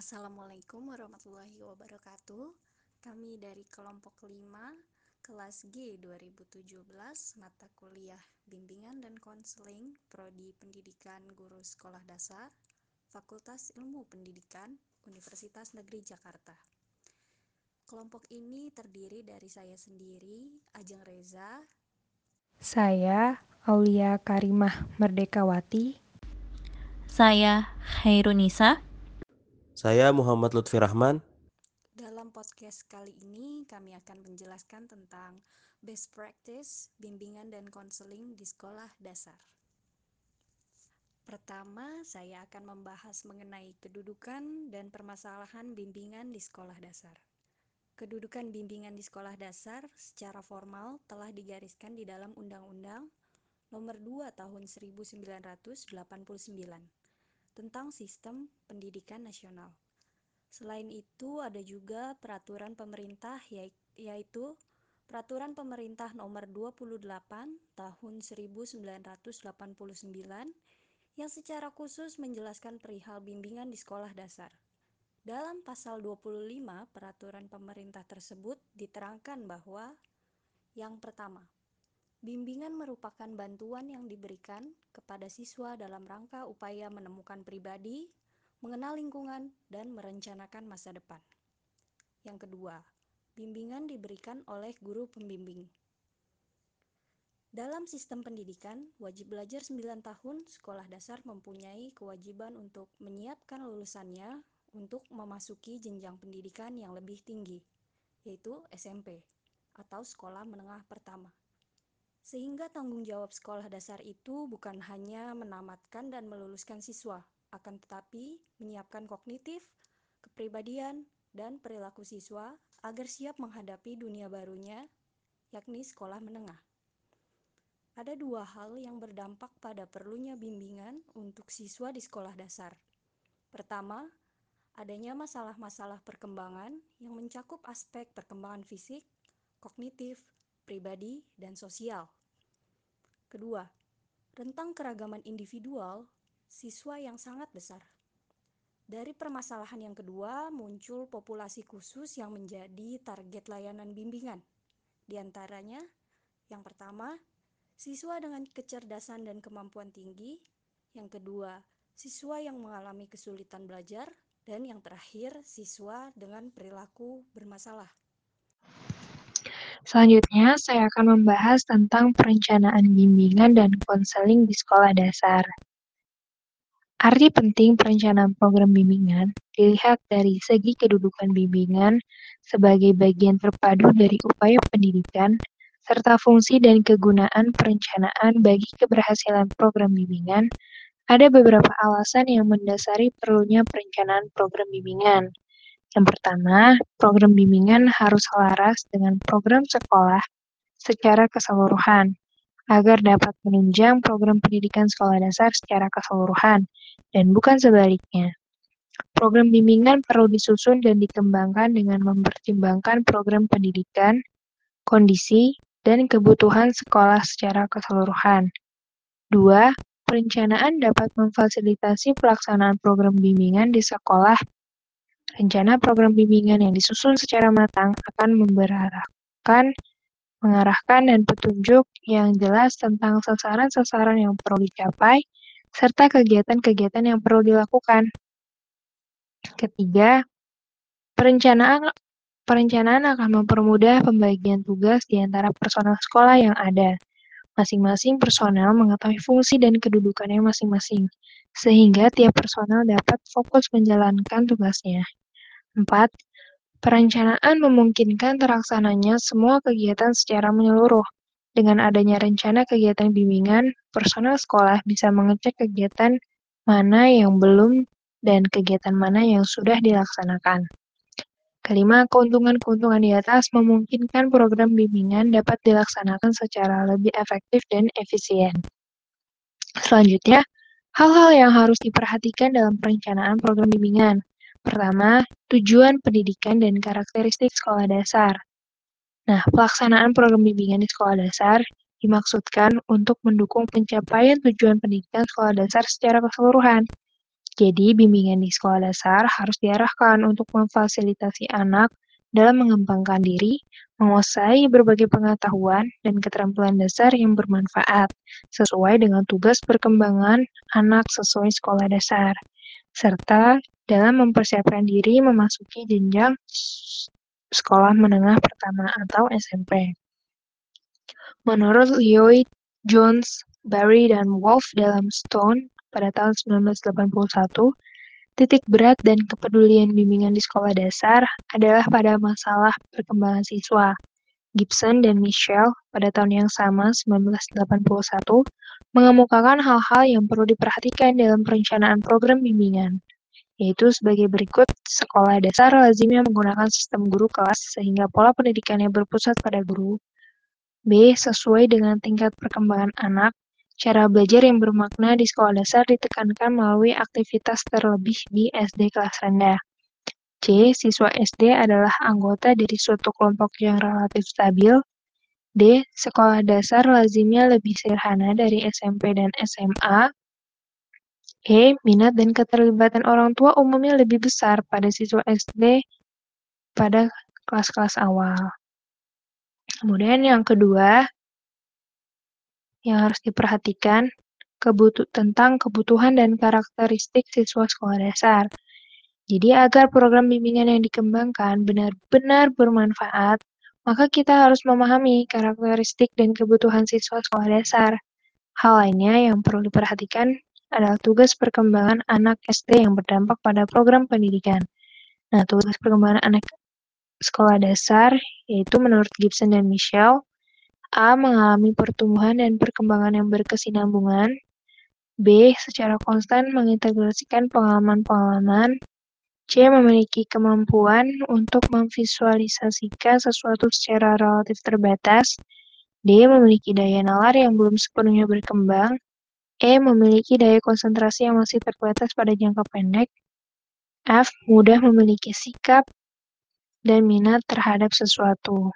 Assalamualaikum warahmatullahi wabarakatuh. Kami dari kelompok 5 kelas G 2017 mata kuliah Bimbingan dan Konseling Prodi Pendidikan Guru Sekolah Dasar Fakultas Ilmu Pendidikan Universitas Negeri Jakarta. Kelompok ini terdiri dari saya sendiri, Ajeng Reza, Saya Aulia Karimah Merdekawati. Saya Hairunisa. Saya Muhammad Lutfi Rahman. Dalam podcast kali ini kami akan menjelaskan tentang best practice bimbingan dan konseling di sekolah dasar. Pertama, saya akan membahas mengenai kedudukan dan permasalahan bimbingan di sekolah dasar. Kedudukan bimbingan di sekolah dasar secara formal telah digariskan di dalam Undang-Undang Nomor 2 Tahun 1989 tentang Sistem Pendidikan Nasional. Selain itu, ada juga peraturan pemerintah yaitu Peraturan Pemerintah Nomor 28 Tahun 1989 yang secara khusus menjelaskan perihal bimbingan di sekolah dasar. Dalam pasal 25 peraturan pemerintah tersebut diterangkan bahwa yang pertama, Bimbingan merupakan bantuan yang diberikan kepada siswa dalam rangka upaya menemukan pribadi, mengenal lingkungan, dan merencanakan masa depan. Yang kedua, bimbingan diberikan oleh guru pembimbing. Dalam sistem pendidikan, wajib belajar 9 tahun, sekolah dasar mempunyai kewajiban untuk menyiapkan lulusannya untuk memasuki jenjang pendidikan yang lebih tinggi, yaitu SMP atau sekolah menengah pertama. Sehingga tanggung jawab sekolah dasar itu bukan hanya menamatkan dan meluluskan siswa, akan tetapi menyiapkan kognitif, kepribadian, dan perilaku siswa agar siap menghadapi dunia barunya, yakni sekolah menengah. Ada dua hal yang berdampak pada perlunya bimbingan untuk siswa di sekolah dasar. Pertama, adanya masalah-masalah perkembangan yang mencakup aspek perkembangan fisik, kognitif, pribadi, dan sosial. Kedua, rentang keragaman individual siswa yang sangat besar. Dari permasalahan yang kedua, muncul populasi khusus yang menjadi target layanan bimbingan. Di antaranya, yang pertama, siswa dengan kecerdasan dan kemampuan tinggi. Yang kedua, siswa yang mengalami kesulitan belajar. Dan yang terakhir, siswa dengan perilaku bermasalah. Selanjutnya, saya akan membahas tentang perencanaan bimbingan dan konseling di sekolah dasar. Arti penting perencanaan program bimbingan dilihat dari segi kedudukan bimbingan sebagai bagian terpadu dari upaya pendidikan, serta fungsi dan kegunaan perencanaan bagi keberhasilan program bimbingan, ada beberapa alasan yang mendasari perlunya perencanaan program bimbingan. Yang pertama, program bimbingan harus selaras dengan program sekolah secara keseluruhan, agar dapat menunjang program pendidikan sekolah dasar secara keseluruhan, dan bukan sebaliknya. Program bimbingan perlu disusun dan dikembangkan dengan mempertimbangkan program pendidikan, kondisi, dan kebutuhan sekolah secara keseluruhan. Dua, perencanaan dapat memfasilitasi pelaksanaan program bimbingan di sekolah Rencana program bimbingan yang disusun secara matang akan memberarahkan, mengarahkan dan petunjuk yang jelas tentang sasaran-sasaran yang perlu dicapai, serta kegiatan-kegiatan yang perlu dilakukan. Ketiga, perencanaan perencanaan akan mempermudah pembagian tugas di antara personel sekolah yang ada. Masing-masing personel mengetahui fungsi dan kedudukannya masing-masing, sehingga tiap personel dapat fokus menjalankan tugasnya. 4. Perencanaan memungkinkan terlaksananya semua kegiatan secara menyeluruh. Dengan adanya rencana kegiatan bimbingan, personel sekolah bisa mengecek kegiatan mana yang belum dan kegiatan mana yang sudah dilaksanakan. Kelima, keuntungan-keuntungan di atas memungkinkan program bimbingan dapat dilaksanakan secara lebih efektif dan efisien. Selanjutnya, hal-hal yang harus diperhatikan dalam perencanaan program bimbingan. Pertama, tujuan pendidikan dan karakteristik sekolah dasar. Nah, pelaksanaan program bimbingan di sekolah dasar dimaksudkan untuk mendukung pencapaian tujuan pendidikan sekolah dasar secara keseluruhan. Jadi, bimbingan di sekolah dasar harus diarahkan untuk memfasilitasi anak dalam mengembangkan diri, menguasai berbagai pengetahuan dan keterampilan dasar yang bermanfaat sesuai dengan tugas perkembangan anak sesuai sekolah dasar, serta dalam mempersiapkan diri memasuki jenjang sekolah menengah pertama atau SMP. Menurut Lloyd Jones, Barry, dan Wolf dalam Stone pada tahun 1981, titik berat dan kepedulian bimbingan di sekolah dasar adalah pada masalah perkembangan siswa. Gibson dan Michelle pada tahun yang sama, 1981, mengemukakan hal-hal yang perlu diperhatikan dalam perencanaan program bimbingan, yaitu sebagai berikut, sekolah dasar lazimnya menggunakan sistem guru kelas sehingga pola pendidikannya berpusat pada guru. B. Sesuai dengan tingkat perkembangan anak, cara belajar yang bermakna di sekolah dasar ditekankan melalui aktivitas terlebih di SD kelas rendah. C. Siswa SD adalah anggota dari suatu kelompok yang relatif stabil. D. Sekolah dasar lazimnya lebih sederhana dari SMP dan SMA. E. Minat dan keterlibatan orang tua umumnya lebih besar pada siswa SD pada kelas-kelas awal. Kemudian yang kedua, yang harus diperhatikan kebutuh tentang kebutuhan dan karakteristik siswa sekolah dasar. Jadi agar program bimbingan yang dikembangkan benar-benar bermanfaat, maka kita harus memahami karakteristik dan kebutuhan siswa sekolah dasar. Hal lainnya yang perlu diperhatikan adalah tugas perkembangan anak SD yang berdampak pada program pendidikan. Nah, tugas perkembangan anak sekolah dasar yaitu menurut Gibson dan Michelle, A. Mengalami pertumbuhan dan perkembangan yang berkesinambungan. B. Secara konstan mengintegrasikan pengalaman-pengalaman C. Memiliki kemampuan untuk memvisualisasikan sesuatu secara relatif terbatas. D. Memiliki daya nalar yang belum sepenuhnya berkembang. E. Memiliki daya konsentrasi yang masih terbatas pada jangka pendek. F. Mudah memiliki sikap dan minat terhadap sesuatu.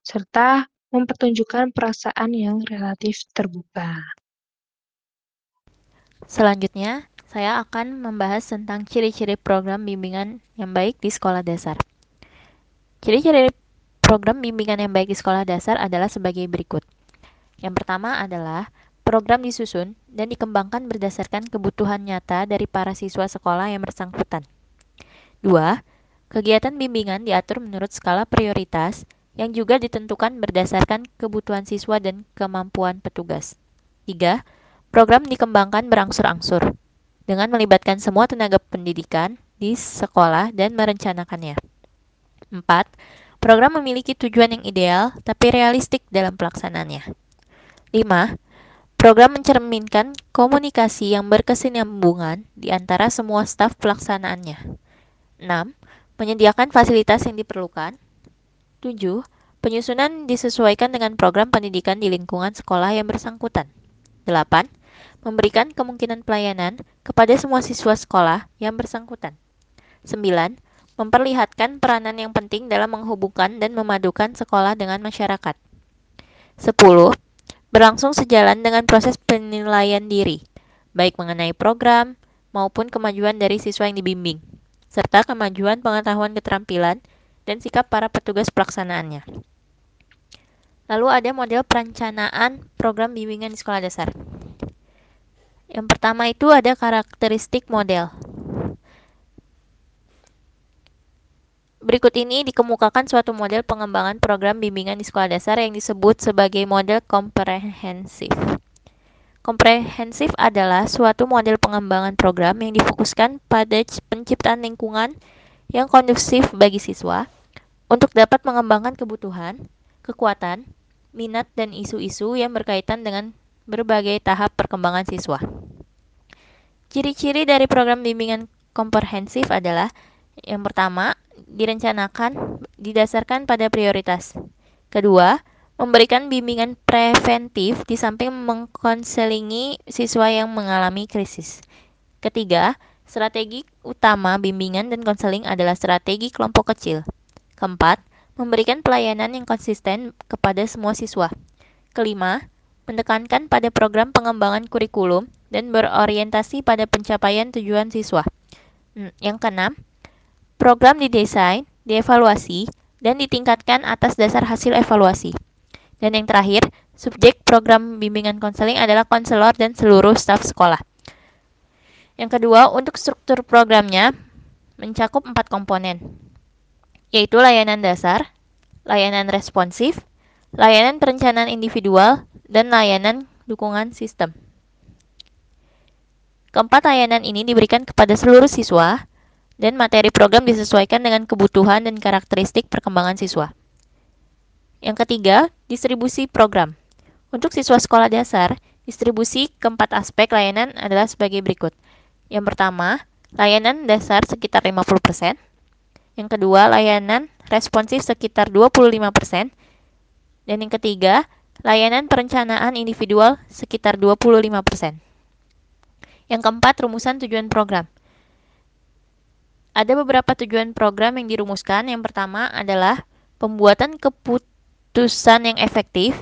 Serta mempertunjukkan perasaan yang relatif terbuka. Selanjutnya, saya akan membahas tentang ciri-ciri program bimbingan yang baik di sekolah dasar. Ciri-ciri program bimbingan yang baik di sekolah dasar adalah sebagai berikut. Yang pertama adalah program disusun dan dikembangkan berdasarkan kebutuhan nyata dari para siswa sekolah yang bersangkutan. Dua, kegiatan bimbingan diatur menurut skala prioritas yang juga ditentukan berdasarkan kebutuhan siswa dan kemampuan petugas. Tiga, program dikembangkan berangsur-angsur dengan melibatkan semua tenaga pendidikan di sekolah dan merencanakannya. 4. Program memiliki tujuan yang ideal tapi realistik dalam pelaksanaannya. 5. Program mencerminkan komunikasi yang berkesinambungan di antara semua staf pelaksanaannya. 6. Menyediakan fasilitas yang diperlukan. 7. Penyusunan disesuaikan dengan program pendidikan di lingkungan sekolah yang bersangkutan. 8 memberikan kemungkinan pelayanan kepada semua siswa sekolah yang bersangkutan. 9. Memperlihatkan peranan yang penting dalam menghubungkan dan memadukan sekolah dengan masyarakat. 10. Berlangsung sejalan dengan proses penilaian diri, baik mengenai program maupun kemajuan dari siswa yang dibimbing, serta kemajuan pengetahuan keterampilan dan sikap para petugas pelaksanaannya. Lalu ada model perencanaan program bimbingan di sekolah dasar. Yang pertama itu ada karakteristik model. Berikut ini dikemukakan suatu model pengembangan program bimbingan di sekolah dasar yang disebut sebagai model komprehensif. Komprehensif adalah suatu model pengembangan program yang difokuskan pada penciptaan lingkungan yang kondusif bagi siswa untuk dapat mengembangkan kebutuhan, kekuatan, minat, dan isu-isu yang berkaitan dengan berbagai tahap perkembangan siswa. Ciri-ciri dari program bimbingan komprehensif adalah yang pertama, direncanakan didasarkan pada prioritas. Kedua, memberikan bimbingan preventif di samping mengkonselingi siswa yang mengalami krisis. Ketiga, strategi utama bimbingan dan konseling adalah strategi kelompok kecil. Keempat, memberikan pelayanan yang konsisten kepada semua siswa. Kelima, menekankan pada program pengembangan kurikulum dan berorientasi pada pencapaian tujuan siswa. Hmm, yang keenam, program didesain, dievaluasi, dan ditingkatkan atas dasar hasil evaluasi. Dan yang terakhir, subjek program bimbingan konseling adalah konselor dan seluruh staf sekolah. Yang kedua, untuk struktur programnya mencakup empat komponen, yaitu layanan dasar, layanan responsif, layanan perencanaan individual, dan layanan dukungan sistem. Keempat layanan ini diberikan kepada seluruh siswa, dan materi program disesuaikan dengan kebutuhan dan karakteristik perkembangan siswa. Yang ketiga, distribusi program. Untuk siswa sekolah dasar, distribusi keempat aspek layanan adalah sebagai berikut. Yang pertama, layanan dasar sekitar 50%. Yang kedua, layanan responsif sekitar 25%. Dan yang ketiga, layanan perencanaan individual sekitar 25%. Yang keempat, rumusan tujuan program. Ada beberapa tujuan program yang dirumuskan. Yang pertama adalah pembuatan keputusan yang efektif.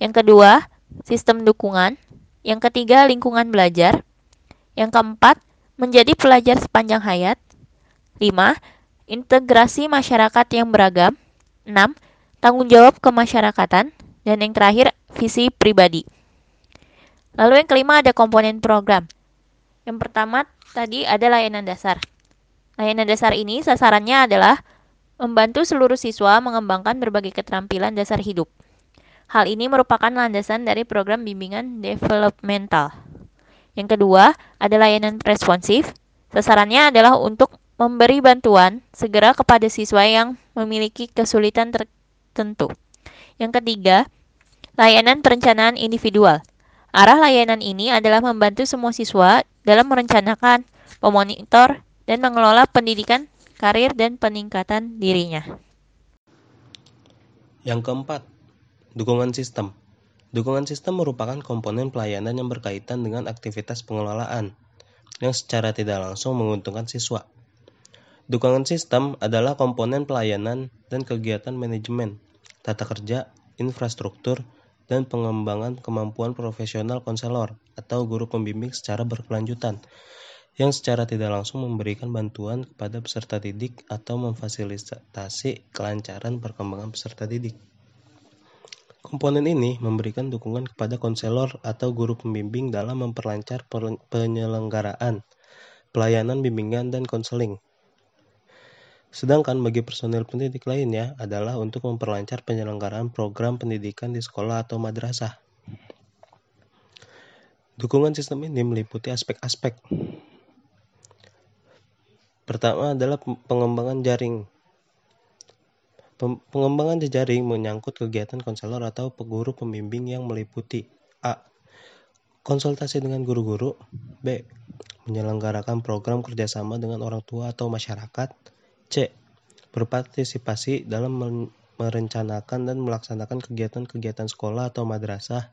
Yang kedua, sistem dukungan. Yang ketiga, lingkungan belajar. Yang keempat, menjadi pelajar sepanjang hayat. 5. Integrasi masyarakat yang beragam. 6. Tanggung jawab kemasyarakatan. Dan yang terakhir, visi pribadi. Lalu yang kelima ada komponen program. Yang pertama tadi ada layanan dasar. Layanan dasar ini sasarannya adalah membantu seluruh siswa mengembangkan berbagai keterampilan dasar hidup. Hal ini merupakan landasan dari program bimbingan developmental. Yang kedua, ada layanan responsif. Sasarannya adalah untuk memberi bantuan segera kepada siswa yang memiliki kesulitan tertentu. Yang ketiga, layanan perencanaan individual. Arah layanan ini adalah membantu semua siswa dalam merencanakan, memonitor, dan mengelola pendidikan, karir, dan peningkatan dirinya. Yang keempat, dukungan sistem. Dukungan sistem merupakan komponen pelayanan yang berkaitan dengan aktivitas pengelolaan yang secara tidak langsung menguntungkan siswa. Dukungan sistem adalah komponen pelayanan dan kegiatan manajemen, tata kerja, infrastruktur, dan pengembangan kemampuan profesional konselor atau guru pembimbing secara berkelanjutan yang secara tidak langsung memberikan bantuan kepada peserta didik atau memfasilitasi kelancaran perkembangan peserta didik. Komponen ini memberikan dukungan kepada konselor atau guru pembimbing dalam memperlancar penyelenggaraan pelayanan bimbingan dan konseling Sedangkan bagi personel pendidik lainnya adalah untuk memperlancar penyelenggaraan program pendidikan di sekolah atau madrasah. Dukungan sistem ini meliputi aspek-aspek. Pertama adalah pengembangan jaring. Pengembangan jaring menyangkut kegiatan konselor atau peguru pembimbing yang meliputi A. Konsultasi dengan guru-guru B. Menyelenggarakan program kerjasama dengan orang tua atau masyarakat C. Berpartisipasi dalam merencanakan dan melaksanakan kegiatan-kegiatan sekolah atau madrasah.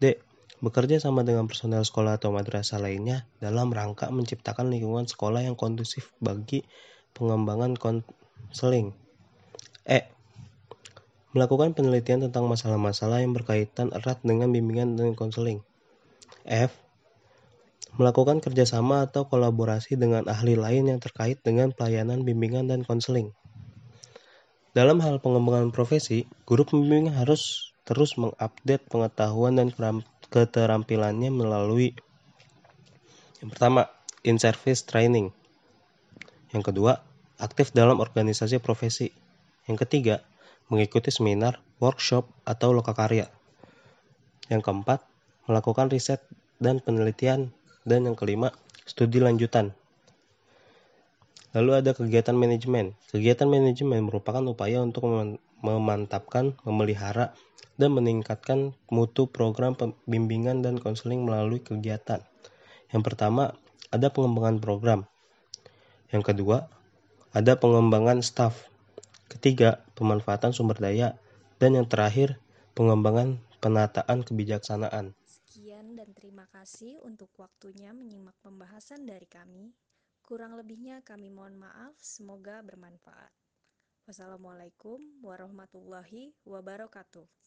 D. Bekerja sama dengan personel sekolah atau madrasah lainnya dalam rangka menciptakan lingkungan sekolah yang kondusif bagi pengembangan konseling. E. Melakukan penelitian tentang masalah-masalah yang berkaitan erat dengan bimbingan dan konseling. F melakukan kerjasama atau kolaborasi dengan ahli lain yang terkait dengan pelayanan bimbingan dan konseling. Dalam hal pengembangan profesi, guru pembimbing harus terus mengupdate pengetahuan dan keterampilannya melalui yang pertama, in-service training. Yang kedua, aktif dalam organisasi profesi. Yang ketiga, mengikuti seminar, workshop, atau lokakarya. Yang keempat, melakukan riset dan penelitian dan yang kelima, studi lanjutan. Lalu ada kegiatan manajemen. Kegiatan manajemen merupakan upaya untuk memantapkan, memelihara, dan meningkatkan mutu program pembimbingan dan konseling melalui kegiatan. Yang pertama, ada pengembangan program. Yang kedua, ada pengembangan staff. Ketiga, pemanfaatan sumber daya. Dan yang terakhir, pengembangan penataan kebijaksanaan kasih untuk waktunya menyimak pembahasan dari kami. Kurang lebihnya kami mohon maaf, semoga bermanfaat. Wassalamualaikum warahmatullahi wabarakatuh.